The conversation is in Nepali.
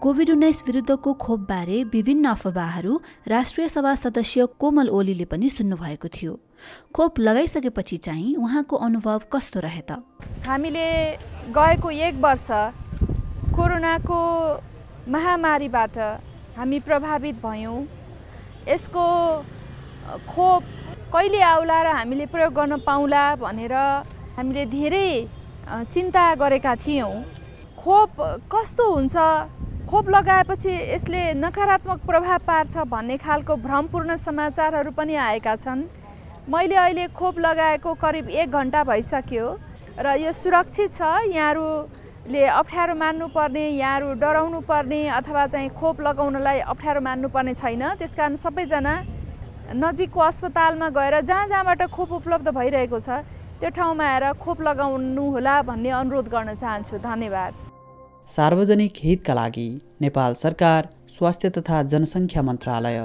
कोभिड उन्नाइस विरुद्धको खोपबारे विभिन्न अफवाहहरू राष्ट्रिय सभा सदस्य कोमल ओलीले पनि सुन्नुभएको थियो। खोप लगाइसकेपछि चाहिँ उहाँको अनुभव कस्तो रहे त? हामीले गएको एक वर्ष कोरोनाको महामारीबाट हामी प्रभावित भयौँ। यसको खोप कहिले आउला र हामीले प्रयोग गर्न पाउला भनेर हामीले धेरै चिन्ता गरेका थियौँ। खोप कस्तो हुन्छ खोप लगाएपछि यसले नकारात्मक प्रभाव पार्छ भन्ने खालको भ्रमपूर्ण समाचारहरू पनि आएका छन्। मैले अहिले खोप लगाएको करिब एक घन्टा भइसक्यो र यो सुरक्षित छ। यहाँहरूले अप्ठ्यारो मान्नुपर्ने यहाँहरू डराउनु पर्ने अथवा चाहिँ खोप लगाउनलाई अप्ठ्यारो मान्नुपर्ने छैन। त्यस कारण सबैजना नजिकको अस्पतालमा गएर जहाँ जहाँबाट खोप उपलब्ध भइरहेको छ त्यो ठाउँमा आएर खोप लगाउनुहोला भन्ने अनुरोध गर्न चाहन्छु। धन्यवाद। सार्वजनिक हितका लागि नेपाल सरकार स्वास्थ्य तथा जनसङ्ख्या मन्त्रालय।